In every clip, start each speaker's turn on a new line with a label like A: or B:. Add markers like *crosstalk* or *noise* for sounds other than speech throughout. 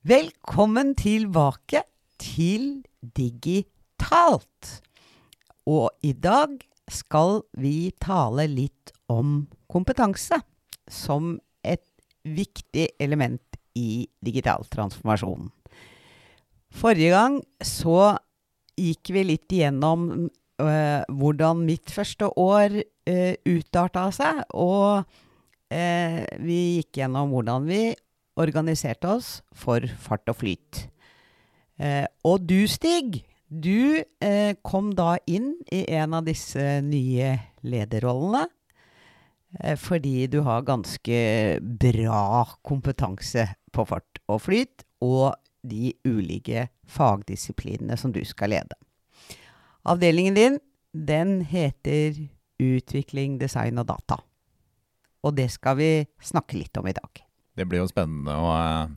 A: Velkommen tilbake til Digitalt. Og i dag skal vi tale litt om kompetanse som et viktig element i digital transformasjon. Forrige gang så gikk vi litt igjennom øh, hvordan mitt første år øh, utarta seg, og øh, vi gikk gjennom hvordan vi organiserte oss for fart og flyt. Eh, og du, Stig, du eh, kom da inn i en av disse nye lederrollene. Eh, fordi du har ganske bra kompetanse på fart og flyt, og de ulike fagdisiplinene som du skal lede. Avdelingen din, den heter Utvikling, design og data. Og det skal vi snakke litt om i dag.
B: Det blir jo spennende å eh,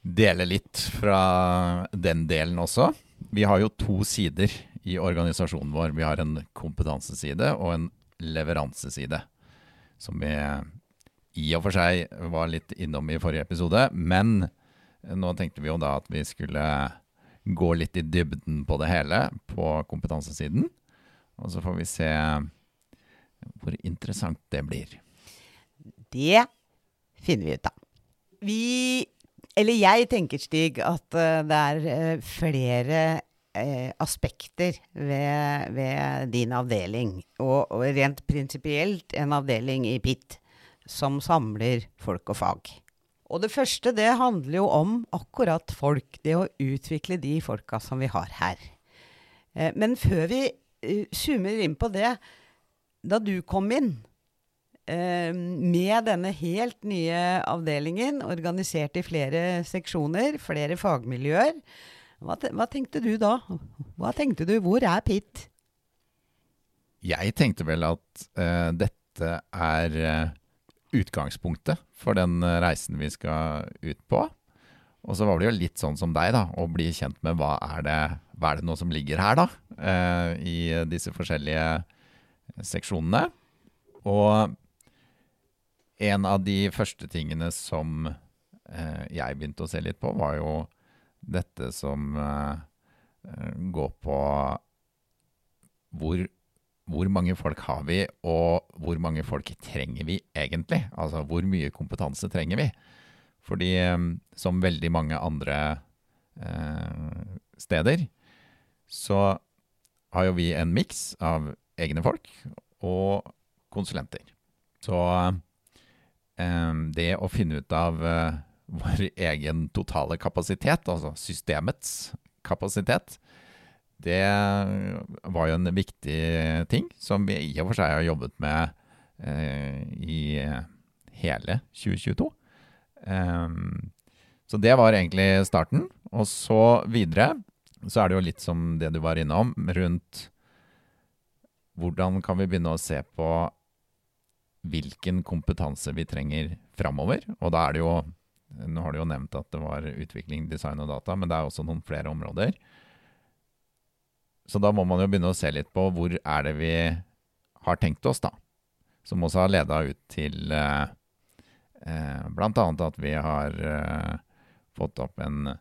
B: dele litt fra den delen også. Vi har jo to sider i organisasjonen vår. Vi har en kompetanseside og en leveranseside. Som vi i og for seg var litt innom i forrige episode. Men nå tenkte vi jo da at vi skulle gå litt i dybden på det hele på kompetansesiden. Og så får vi se hvor interessant det blir.
A: Det finner vi ut av. Vi, eller jeg tenker, Stig, at uh, det er uh, flere uh, aspekter ved, ved, din avdeling, og, og rent prinsipielt en avdeling i PIT, som samler folk og fag. Og det første, det handler jo om akkurat folk. Det å utvikle de folka som vi har her. men før vi zoomer inn på det, da du kom inn, Eh, med denne helt nye avdelingen, organisert i flere seksjoner, flere fagmiljøer. Hva, hva, tenkte du da? Hva tenkte du? Hvor er Pitt?
B: Jeg tenkte vel at uh, dette er uh, utgangspunktet for den reisen vi skal ut på. Og så var det jo litt sånn som deg, da, å bli kjent med hva er det, hva er det nå som ligger her, da, i disse forskjellige seksjonene. Og en av de første tingene som eh, jeg begynte å se litt på, var jo dette som eh, eh, går på hvor, hvor, mange folk har vi, og hvor mange folk trenger vi egentlig? Altså hvor mye kompetanse trenger vi? Fordi eh, som veldig mange andre eh, steder, så har jo vi en miks av egne folk og konsulenter. Så det å finne ut av eh, vår egen totale kapasitet, altså systemets kapasitet, det var jo en viktig ting som vi i og for seg har jobbet med eh, i hele 2022. så det var egentlig starten. Og så videre så er det jo litt som det du var innom, rundt hvordan kan vi begynne å se på hvilken kompetanse vi trenger framover. Og da er det jo Nå har du jo nevnt at det var utvikling, design og data, men det er også noen flere områder. Så da må man jo begynne å se litt på hvor er det vi har tenkt oss, da. Som også har leda ut til eh, eh, bl.a. at vi har eh, fått opp en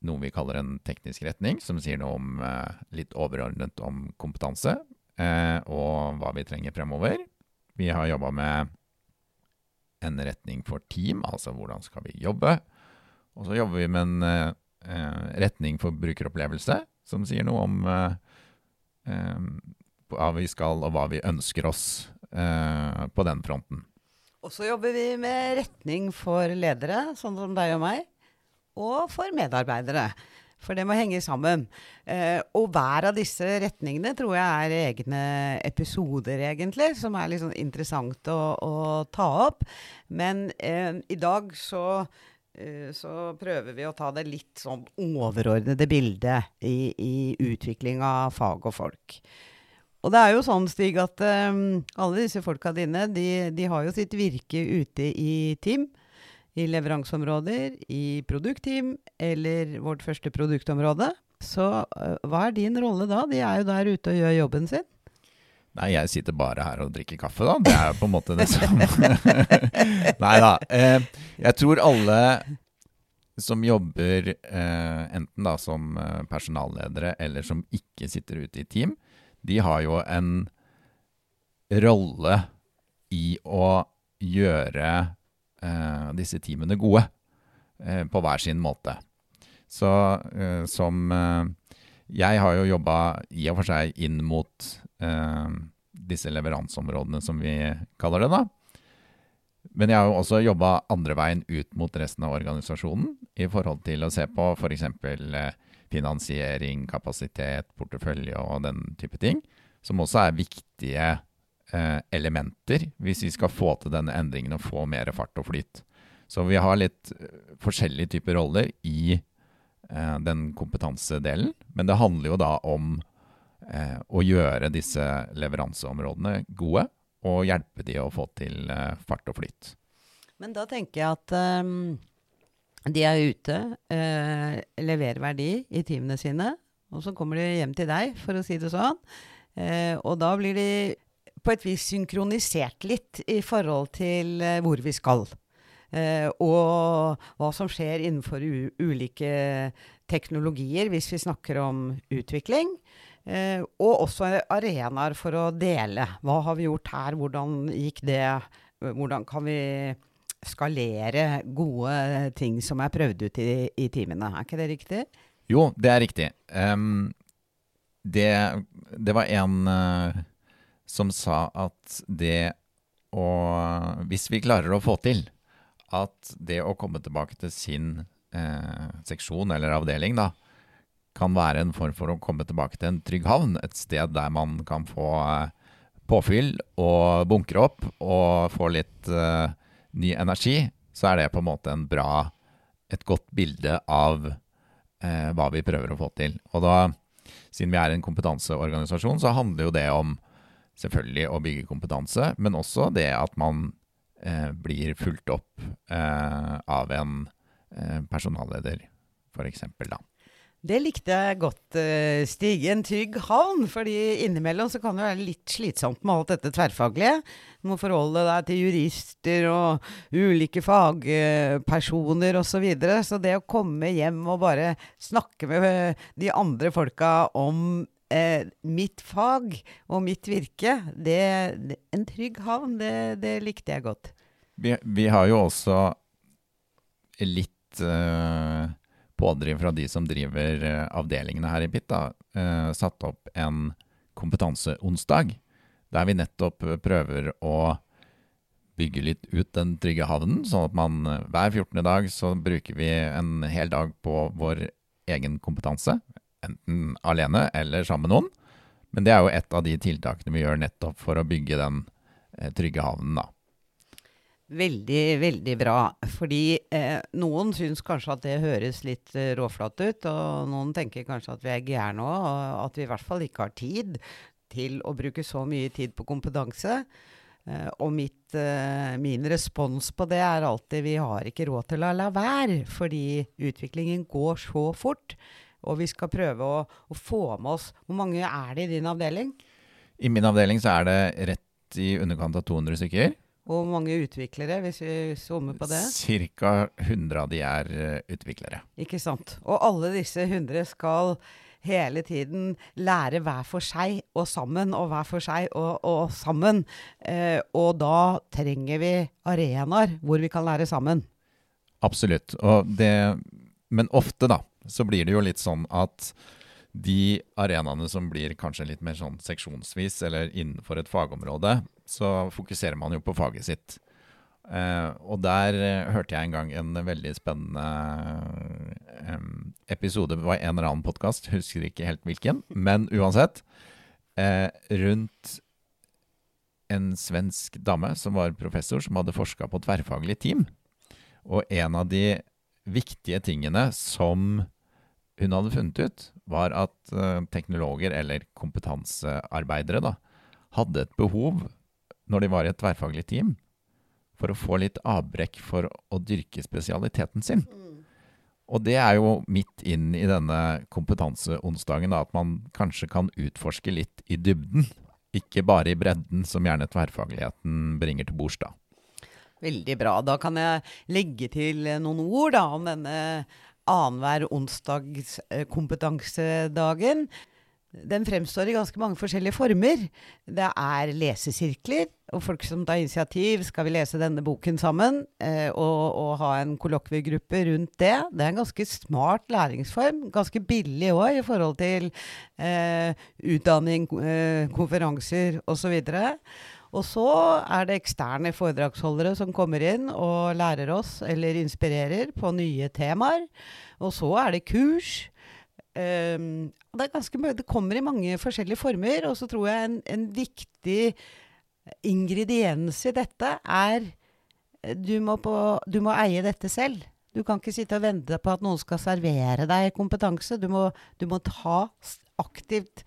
B: noe vi kaller en teknisk retning, som sier noe om eh, litt overordnet om kompetanse eh, og hva vi trenger fremover. Vi har jobba med en retning for team, altså hvordan skal vi jobbe. Og så jobber vi med en eh, retning for brukeropplevelse, som sier noe om eh, eh, hva vi skal og hva vi ønsker oss eh, på den fronten.
A: Og så jobber vi med retning for ledere, sånn som deg og meg, og for medarbeidere. For det må henge sammen. Eh, og hver av disse retningene tror jeg er egne episoder, egentlig, som er litt sånn interessant å, å ta opp. Men eh, i dag så, eh, så prøver vi å ta det litt sånn overordnede bildet i, i utvikling av fag og folk. Og det er jo sånn, Stig, at um, alle disse folka dine, de, de, har jo sitt virke ute i team i leveranseområder, i produktteam eller vårt første produktområde. Så uh, hva er din rolle da? De er jo der ute og gjør jobben sin.
B: Nei, jeg sitter bare her og drikker kaffe, da. Det er jo på en måte det samme. *laughs* Nei da. Eh, jeg tror alle som jobber eh, enten da som eh, personalledere eller som ikke sitter ute i team, de har jo en rolle i å gjøre eh, disse teamene gode eh, på hver sin måte. Så eh, som eh, Jeg har jo jobba i og for seg inn mot eh, disse leveranseområdene, som vi kaller det, da. Men jeg har jo også jobba andre veien ut mot resten av organisasjonen i forhold til å se på f.eks. Eh, finansiering, kapasitet, portefølje og den type ting, som også er viktige Eh, elementer hvis vi skal få til denne endringen og få mer fart og flyt. Så vi har litt eh, forskjellige typer roller i eh, den kompetansedelen. Men det handler jo da om eh, å gjøre disse leveranseområdene gode, og hjelpe de å få til eh, fart og flyt.
A: Men da tenker jeg at um, de er ute, uh, leverer verdi i teamene sine, og så kommer de hjem til deg, for å si det sånn. Og da blir de på et vis synkronisert litt i forhold til uh, hvor vi skal. Uh, og hva som skjer innenfor ulike teknologier, hvis vi snakker om utvikling. Uh, og også arenaer for å dele. Hva har vi gjort her? Hvordan gikk det? Hvordan kan vi skalere gode ting som er prøvd ut i, i timene? Er ikke det riktig?
B: Jo, det er riktig. Um, det, det, var en uh som sa at det å Hvis vi klarer å få til at det å komme tilbake til sin eh, seksjon eller avdeling, da, kan være en form for å komme tilbake til en trygg havn. Et sted der man kan få eh, påfyll og bunkre opp og få litt eh, ny energi, så er det på en måte en bra, et godt bilde av eh, hva vi prøver å få til. Og da, siden vi er en kompetanseorganisasjon, så handler jo det om selvfølgelig å bygge kompetanse, men også det at man eh, blir fulgt opp eh, av en eh, personalleder, f.eks. da.
A: Det likte jeg godt, eh, Stig. En trygg havn. fordi innimellom så kan det være litt slitsomt med alt dette tverrfaglige. Du må forholde deg til jurister og ulike fagpersoner osv. Så, videre. så det å komme hjem og bare snakke med de andre folka om eh, mitt fag og mitt virke, det, det En trygg havn, det, det, likte jeg godt.
B: Vi, vi, har jo også litt eh, pådriv fra de som driver eh, avdelingene her i BIT, da, eh, satt opp en kompetanseonsdag, der vi nettopp prøver å bygge litt ut den trygge havnen, sånn at man eh, hver 14. dag så bruker vi en hel dag på vår egen kompetanse enten alene eller sammen med noen. Men det er jo et av de tiltakene vi gjør nettopp for å bygge den eh, trygge havnen, da.
A: Veldig, veldig bra. Fordi eh, noen syns kanskje at det høres litt eh, råflatt ut, og noen tenker kanskje at vi er gærne òg, og at vi i hvert fall ikke har tid til å bruke så mye tid på kompetanse. Eh, og mitt, eh, min respons på det er alltid vi har ikke råd til å la være, fordi utviklingen går så fort. Og vi skal prøve å, å, få med oss Hvor mange er det i din avdeling?
B: I min avdeling så er det rett i underkant av 200 stykker.
A: Og hvor mange utviklere, hvis vi zoomer på det?
B: Ca. 100 av de er eh, utviklere.
A: Ikke sant. Og alle disse 100 skal hele tiden lære hver for seg og sammen, og hver for seg og, og sammen. Eh, og da trenger vi arenaer hvor vi kan lære sammen.
B: Absolutt. Det, men ofte, da, så blir det jo litt sånn at de arenaene som blir kanskje litt mer sånn seksjonsvis, eller innenfor et fagområde, så fokuserer man jo på faget sitt. Eh, og der eh, hørte jeg en gang en veldig spennende em, episode var en eller annen podkast, *laughs* husker ikke helt hvilken, men uansett. Eh, rundt en svensk dame som var professor, som hadde forska på tverrfaglig team. Og en av de viktige tingene som hun hadde funnet ut, var at eh, teknologer, eller kompetansearbeidere, da, hadde et behov når de var i et tverrfaglig team, for å få litt avbrekk for å dyrke spesialiteten sin. Og det er jo midt inn i denne kompetanseonsdagen, at man kanskje kan utforske litt i dybden. Ikke bare i bredden, som gjerne tverrfagligheten bringer til bords, da.
A: Veldig bra. Da kan jeg legge til eh, noen ord da, om denne annenhver onsdags eh. Den fremstår i ganske mange forskjellige former. Det er lesesirkler, og folk som tar initiativ. Skal vi lese denne boken sammen? Eh, og, og ha en kollokviegruppe rundt det. Det er en ganske smart læringsform. Ganske billig òg i forhold til eh, utdanning, eh, konferanser osv. Og så er det eksterne foredragsholdere som kommer inn og lærer oss eller inspirerer på nye temaer. Og så er det kurs. Um, det, ganske, det kommer i mange forskjellige former. Og så tror jeg en, en viktig ingrediens i dette er eh, du må, på, du må eie dette selv. Du kan ikke sitte og vente på at noen skal servere deg kompetanse. Du må, du må ta aktivt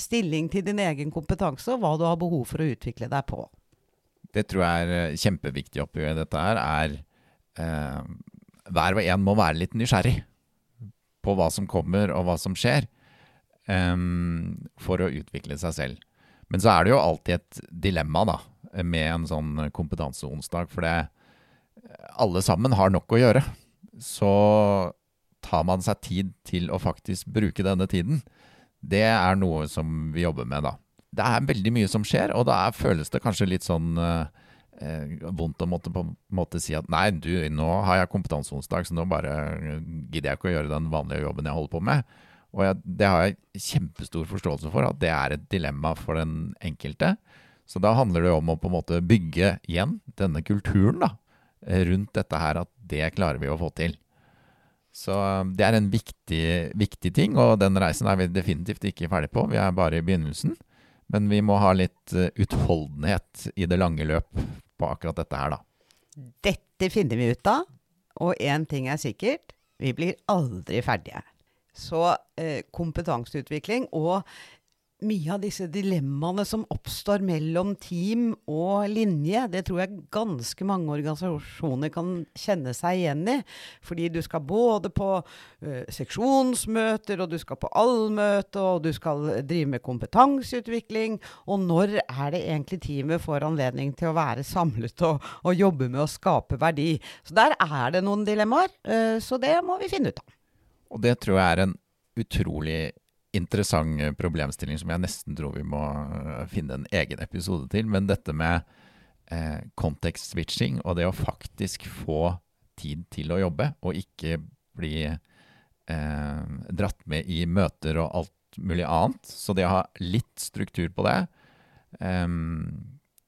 A: stilling til din egen kompetanse og hva du har behov for å utvikle deg på.
B: Det tror jeg er eh, kjempeviktig oppi dette her, er eh, hver og en må være litt nysgjerrig på hva som kommer og hva som skjer, eh, for å utvikle seg selv. Men så er det jo alltid et dilemma da, med en sånn kompetanseonsdag, for det, alle sammen har nok å gjøre. Så tar man seg tid til å faktisk bruke denne tiden, det er noe som vi jobber med da. Det er veldig mye som skjer, og da føles det kanskje litt sånn eh, eh, vondt å måtte på en måte si at nei, du, nå har jeg kompetanseonsdag, så nå bare gidder jeg ikke å gjøre den vanlige jobben jeg holder på med. Og jeg, det har jeg kjempestor forståelse for, at det er et dilemma for den enkelte. Så da handler det om å på en måte bygge igjen denne kulturen da, rundt dette her, at det klarer vi å få til. Så um, det er en viktig, viktig ting, og den reisen er vi definitivt ikke ferdig på. Vi er bare i begynnelsen. Men vi må ha litt eh, utholdenhet i det lange løp på akkurat dette her, da.
A: Dette finner vi ut av, og én ting er sikkert, vi blir aldri ferdige. Så eh, kompetanseutvikling og mye av disse dilemmaene som oppstår mellom team og linje, det tror jeg ganske mange organisasjoner kan kjenne seg igjen i. Fordi du skal både på eh, seksjonsmøter, og du skal på allmøte, og du skal drive med kompetanseutvikling. Og når er det egentlig teamet får anledning til å være samlet og, og jobbe med å skape verdi? Så der er det noen dilemmaer, eh, så det må vi finne ut av.
B: Og det tror jeg er en utrolig interessant problemstilling som jeg nesten tror vi må eh, finne en egen episode til. Men dette med eh, context-switching og det å faktisk få tid til å jobbe, og ikke bli eh, dratt med i møter og alt mulig annet. Så det å ha litt struktur på det, eh,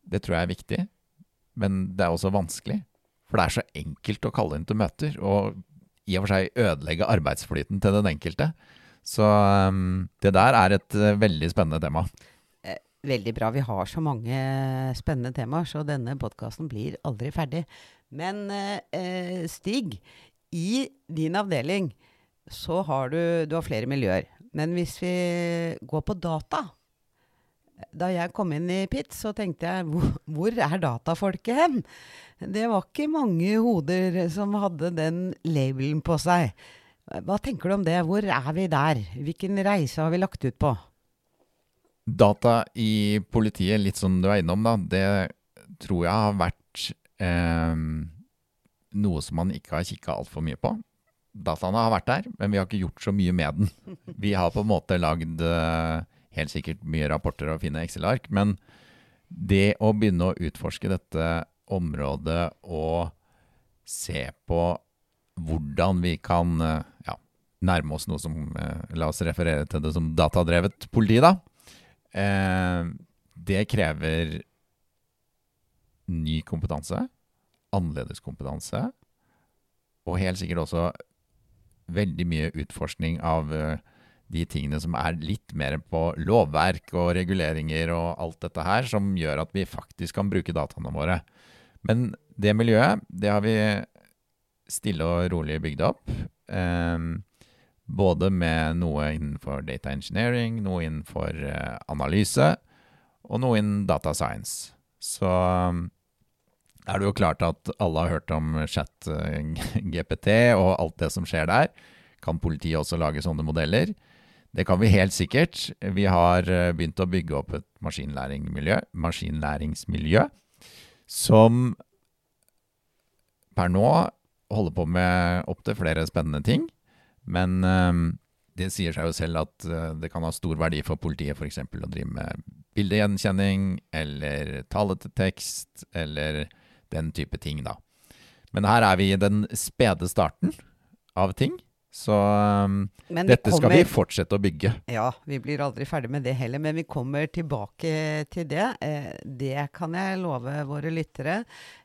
B: det tror jeg er viktig. Men det er også vanskelig. For det er så enkelt å kalle inn til møter, og i og for seg ødelegge arbeidsflyten til den enkelte. Så um, det der er et uh, veldig spennende tema.
A: Veldig bra. Vi har så mange spennende temaer, så denne podkasten blir aldri ferdig. Men uh, Stig, i din avdeling så har du, du har flere miljøer. Men hvis vi går på data Da jeg kom inn i PIT, så tenkte jeg hvor, hvor er datafolket hen? Det var ikke mange hoder som hadde den labelen på seg. Hva tenker du om det? Hvor er vi der? Hvilken reise har vi lagt ut på?
B: Data i politiet, litt som du er innom, da, det tror jeg har vært eh, noe som man ikke har kikka altfor mye på. Dataene har vært der, men vi har ikke gjort så mye med den. *laughs* Vi har på en måte lagd eh, helt sikkert mye rapporter og fine Excel-ark, men det å begynne å utforske dette området og se på hvordan vi kan eh, ja, nærme oss noe som eh, La oss referere til det som datadrevet politi, da. Eh, det krever ny kompetanse, annerledes kompetanse, og helt sikkert også veldig mye utforskning av de tingene som er litt mer på lovverk og reguleringer og alt dette her, som gjør at vi faktisk kan bruke dataene våre. Men det miljøet, det har vi stille og rolig bygd opp. Um, både med noe innenfor data engineering, noe innenfor uh, analyse, og noe innen data science. Så um, er det jo klart at alle har hørt om chat *laughs* GPT og alt det som skjer der. Kan politiet også lage sånne modeller? Det kan vi helt sikkert. Vi har uh, begynt å bygge opp et maskinlæringsmiljø som per nå holder på med opptil flere spennende ting. Men um, det sier seg jo selv at uh, det kan ha stor verdi for politiet f.eks. å drive med bildegjenkjenning eller tale til tekst eller den type ting, da. Men her er vi i den spede starten av ting. Så um, dette kommer, skal vi fortsette å bygge.
A: Ja, vi blir aldri ferdig med det heller. Men vi kommer tilbake til det. Eh, det kan jeg love våre lyttere.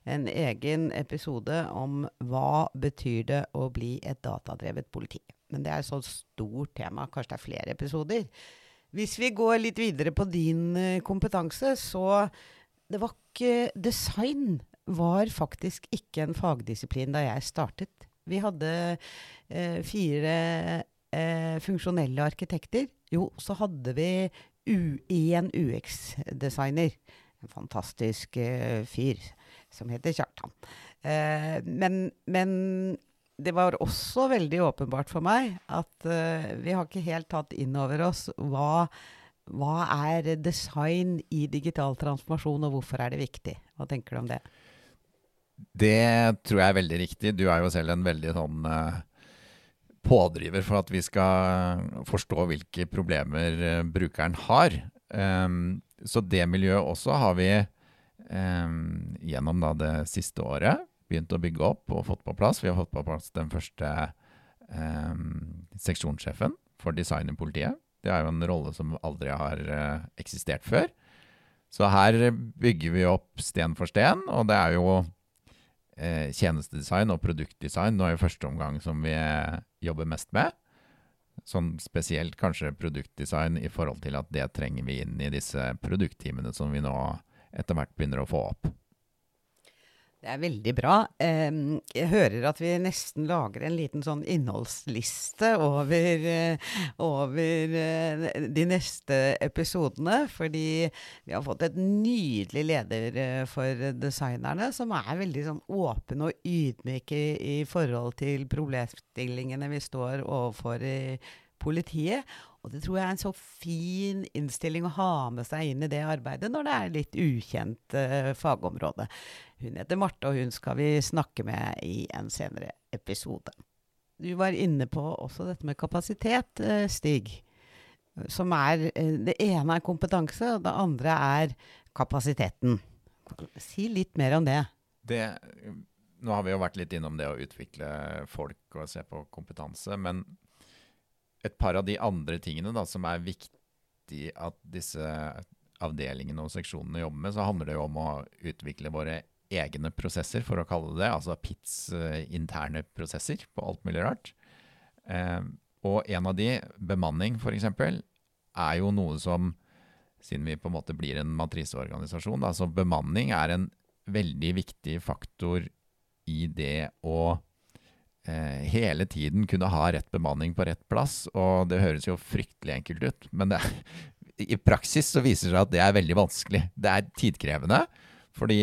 A: En egen episode om hva betyr det å bli et datadrevet politi. Men det er et så stort tema. Kanskje det er flere episoder. Hvis vi går litt videre på din eh, kompetanse, så det var ikke Design var faktisk ikke en fagdisiplin da jeg startet. Vi hadde eh, fire eh, funksjonelle arkitekter. Jo, så hadde vi én UX-designer. En fantastisk eh, fyr som heter Kjartan. Eh, men, men, det var også veldig åpenbart for meg at eh, vi har ikke helt tatt inn over oss hva hva er design i digital transformasjon, og hvorfor er det viktig? Hva tenker du om det?
B: Det tror jeg er veldig riktig. Du er jo selv en veldig sånn uh, pådriver for at vi skal forstå hvilke problemer uh, brukeren har. Um, så det miljøet også har vi um, gjennom det siste året begynt å bygge opp og fått på plass. Vi har fått på plass den første um, seksjonssjefen for design i politiet. Det er jo en rolle som aldri har uh, eksistert før. Så her bygger vi opp sten for sten, og det er jo eh, tjenestedesign og produktdesign nå i første omgang som vi eh, jobber mest med. Sånn spesielt kanskje produktdesign i forhold til at det trenger vi inn i disse produktteamene som vi nå etter hvert begynner å få opp.
A: Det er veldig bra. Jeg hører at vi nesten lager en liten sånn innholdsliste over, eh, over, eh, de neste episodene. Fordi vi har fått et nydelig leder eh, for designerne, som er veldig sånn åpen og ydmyk i, i forhold til problemstillingene vi står overfor i politiet. Og det tror jeg er en så fin innstilling å ha med seg inn i det arbeidet når det er litt ukjent uh, fagområde. Hun heter Marte, og hun skal vi snakke med i en senere episode. Du var inne på også dette med kapasitet, uh, Stig. Som er uh, Det ene er kompetanse, og det andre er kapasiteten. Si litt mer om det.
B: det nå har vi jo vært litt innom det å utvikle folk og se på kompetanse. Men et par av de andre tingene da, som er viktig at disse avdelingene og seksjonene jobber med, så handler det jo om å utvikle våre egne prosesser, for å kalle det. Altså PITs uh, interne prosesser på alt mulig rart. Eh, og en av de, bemanning f.eks., er jo noe som, siden vi på en måte blir en matriseorganisasjon, da, så bemanning er en veldig viktig faktor i det å eh, hele tiden kunne ha rett bemanning på rett plass. Og det høres jo fryktelig enkelt ut, men det, i praksis så viser det seg at det er veldig vanskelig. Det er tidkrevende, fordi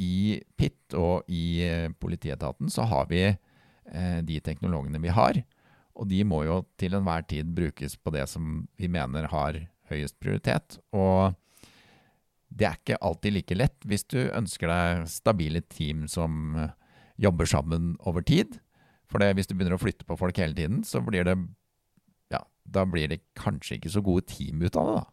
B: i PIT og i eh, politietaten så har vi eh, de teknologene vi har. Og de må jo til enhver tid brukes på det som vi mener har høyest prioritet. Og det er ikke alltid like lett hvis du ønsker deg stabile team som jobber sammen over tid. For det, hvis du begynner å flytte på folk hele tiden, så blir det ja, da blir det kanskje ikke så gode team ut av det, da.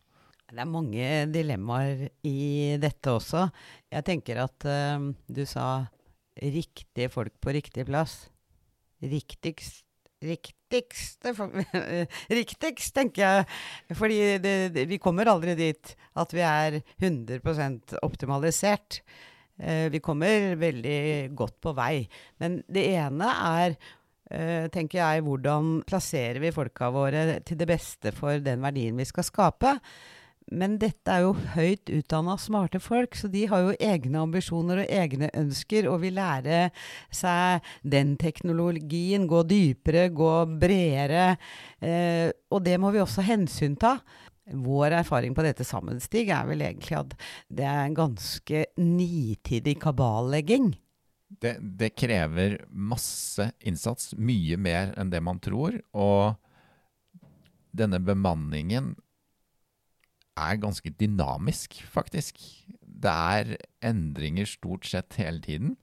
A: Det er mange dilemmaer i dette også. Jeg tenker at uh, du sa riktige folk på riktig plass. Riktigst Riktigste *laughs* Riktigst, tenker jeg. Fordi vi kommer aldri dit at vi er 100% optimalisert. Eh, vi kommer veldig godt på vei. Men det ene er eh, tenker jeg, hvordan plasserer vi folka våre til det beste for den verdien vi skal skape. Men dette er jo høyt utdanna, smarte folk, så de har jo egne ambisjoner og egne ønsker og vil lære seg den teknologien, gå dypere, gå bredere. Eh, og det må vi også hensynta. Vår erfaring på dette sammen, Stig, er vel egentlig at det er en ganske nitidig kaballegging.
B: Det, det krever masse innsats, mye mer enn det man tror. Og denne bemanningen er ganske dynamisk, faktisk. Det er endringer stort sett hele tiden.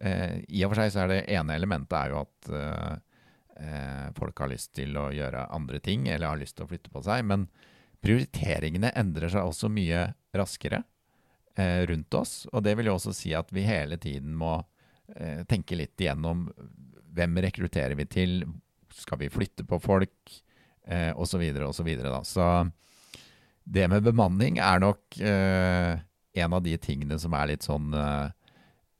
B: Eh, I og for seg så er det ene elementet er jo at eh, eh, folk har lyst til å gjøre andre ting, eller har lyst til å flytte på seg. Men prioriteringene endrer seg også mye raskere eh, rundt oss. Og det vil jo også si at vi hele tiden må eh, tenke litt igjennom hvem rekrutterer vi til, skal vi flytte på folk, eh, osv., osv. Så, så det med bemanning er nok eh, en av de tingene som er litt sånn eh,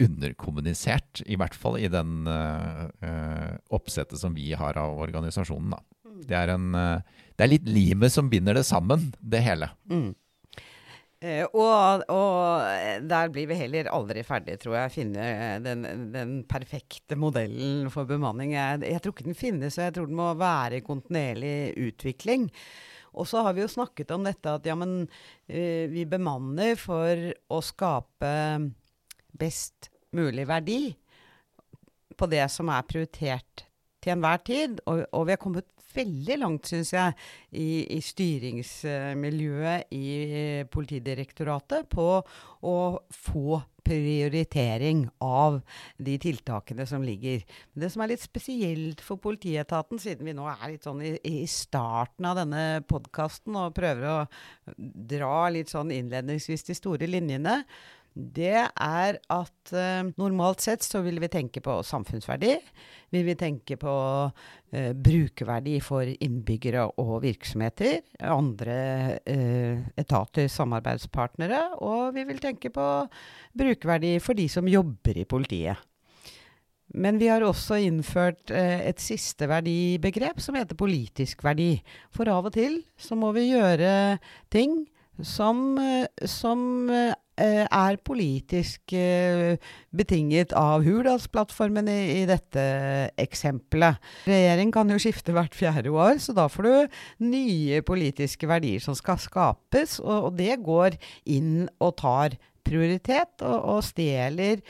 B: underkommunisert. I hvert fall i den eh oppsettet som vi har av organisasjonen. Da. Det, er en, eh, det er litt limet som binder det sammen, det hele. Mm.
A: Uh, og, og, der blir vi heller aldri ferdig, tror jeg, finne den, den perfekte modellen for bemanning. Jeg, jeg, tror ikke den finnes, og jeg tror den må være i kontinuerlig utvikling. Og så har vi jo snakket om dette at ja, men uh, vi bemanner for å skape best mulig verdi på det som er prioritert til enhver tid. Og, og vi har kommet veldig langt, syns jeg, i, i, styringsmiljøet i Politidirektoratet på å få prioritering av de tiltakene som ligger. Det som er litt spesielt for politietaten, siden vi nå er litt sånn i, i starten av denne podkasten og prøver å dra litt sånn innledningsvis de store linjene, det er at eh, normalt sett så vil vi tenke på samfunnsverdi. Vi vil tenke på eh, brukerverdi for innbyggere og virksomheter. Andre eh, etater, samarbeidspartnere. Og vi vil tenke på brukerverdi for de som jobber i politiet. Men vi har også innført et siste verdibegrep som heter politisk verdi. For av og til så må vi gjøre ting som, som Eh, er politisk eh, betinget av Hurdalsplattformen i, i, dette eksempelet. Regjering kan jo skifte hvert fjerde år, så da får du nye politiske verdier som skal skapes, og, og det går inn og tar prioritet og, og stjeler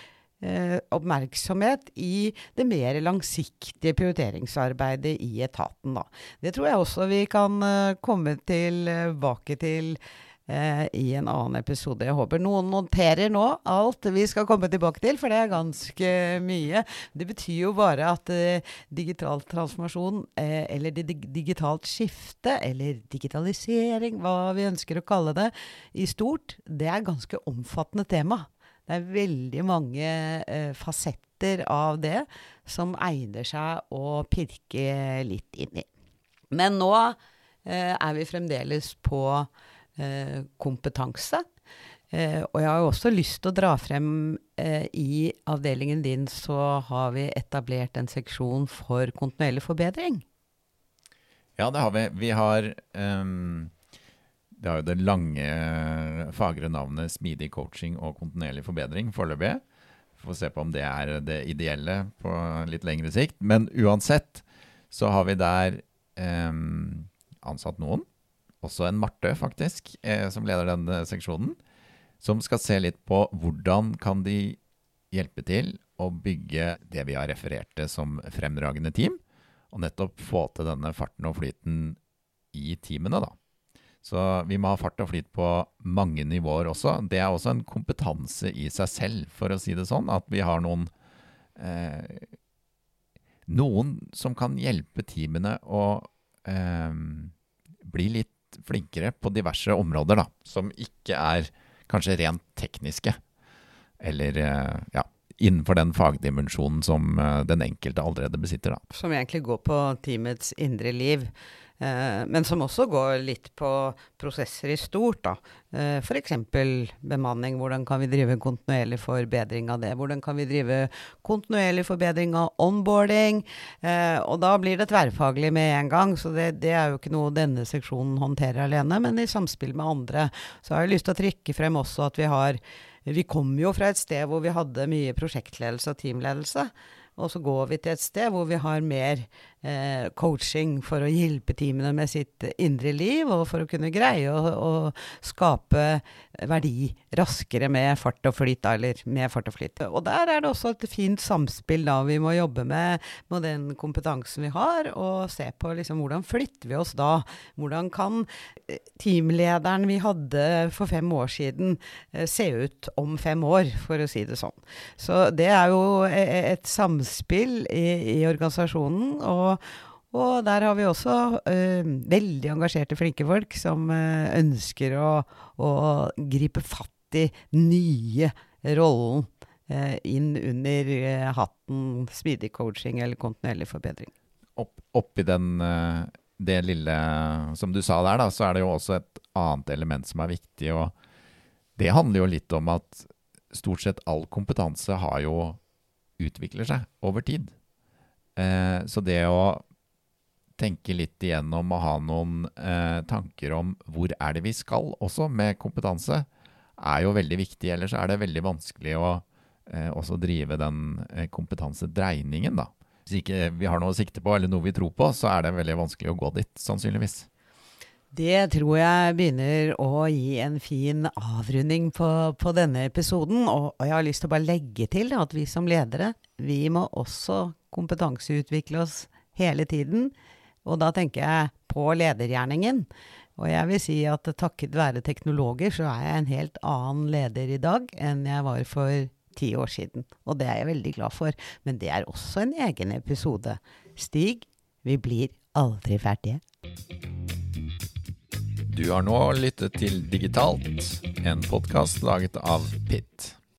A: eh, oppmerksomhet i det mer langsiktige prioriteringsarbeidet i etaten. Da. Det tror jeg også vi kan eh, komme tilbake til eh, i en annen episode. Jeg håper noen noterer nå alt vi skal komme tilbake til, for det er ganske mye. Det betyr jo bare at eh, digital transformasjon, eh, eller dig digitalt skifte, eller digitalisering, hva vi ønsker å kalle det, i stort, det er ganske omfattende tema. Det er veldig mange eh, fasetter av det som egner seg å pirke litt inn i. Men nå eh, er vi fremdeles på kompetanse. Eh, og jeg har jo også lyst til å dra frem eh, I avdelingen din så har vi etablert en seksjon for kontinuerlig forbedring.
B: Ja, det har vi. Vi har um, Det har jo det lange, fagre navnet smidig coaching og kontinuerlig forbedring foreløpig. Får se på om det er det ideelle på litt lengre sikt. Men uansett så har vi der um, ansatt noen også en Marte, faktisk, eh, som leder den eh, seksjonen, som skal se litt på hvordan kan de hjelpe til å bygge det vi har referert til som fremragende team, og nettopp få til denne farten og flyten i teamene, da. Så vi må ha fart og flyt på mange nivåer også. Det er også en kompetanse i seg selv, for å si det sånn, at vi har noen eh, Noen som kan hjelpe teamene å eh, bli litt flinkere på diverse områder, da, som ikke er kanskje rent tekniske. Eller eh, ja, innenfor den fagdimensjonen som eh, den enkelte allerede besitter. Da.
A: Som egentlig går på teamets indre liv. Eh, men som også går litt på prosesser i stort. da. Eh, F.eks. bemanning. Hvordan kan vi drive kontinuerlig forbedring av det? Hvordan kan vi drive kontinuerlig forbedring av onboarding? Og da blir det tverrfaglig med en gang, så det, det, er jo ikke noe denne seksjonen håndterer alene. Men i samspill med andre. Så har jeg lyst til å trekke frem også at vi har Vi kom jo fra et sted hvor vi hadde mye prosjektledelse og teamledelse. Og så går vi til et sted hvor vi har mer eh, coaching for å hjelpe teamene med sitt indre liv, og for å kunne greie å, å skape verdi raskere med fart og flyt, eller med fart og flyt. Og der er det også et fint samspill da vi må jobbe med, med den kompetansen vi har, og se på liksom hvordan flytter vi oss da? Hvordan kan eh, teamlederen vi hadde for fem år siden eh, se ut om fem år, for å si det sånn. Så det er jo eh, et samspill i, i organisasjonen. og og der har vi også øh, veldig engasjerte, flinke folk som øh, ønsker å, å, gripe fatt i nye rollen øh, inn under hatten smidig coaching eller kontinuerlig forbedring.
B: Opp, oppi den, det lille som du sa der, da, så er det jo også et annet element som er viktig. og Det handler jo litt om at stort sett all kompetanse har jo utvikler seg over tid. Eh, så det å tenke litt igjennom og ha noen eh, tanker om hvor er det vi skal også med kompetanse, er jo veldig viktig. Ellers er det veldig vanskelig å eh, også drive den eh, kompetansedreiningen, da. Hvis ikke vi har noe å sikte på eller noe vi tror på, så er det veldig vanskelig å gå dit, sannsynligvis.
A: Det tror jeg begynner å gi en fin avrunding på, på denne episoden. Og, og, jeg har lyst til å bare legge til at vi som ledere, vi må også kompetanseutvikle oss hele tiden. Og da tenker jeg på ledergjerningen. Og jeg vil si at takket være teknologer så er jeg en helt annen leder i dag enn jeg var for ti år siden. Og det er jeg veldig glad for. Men det er også en egen episode. Stig, vi blir aldri ferdige.
B: Du har nå lyttet til Digitalt, en podkast laget av Pitt.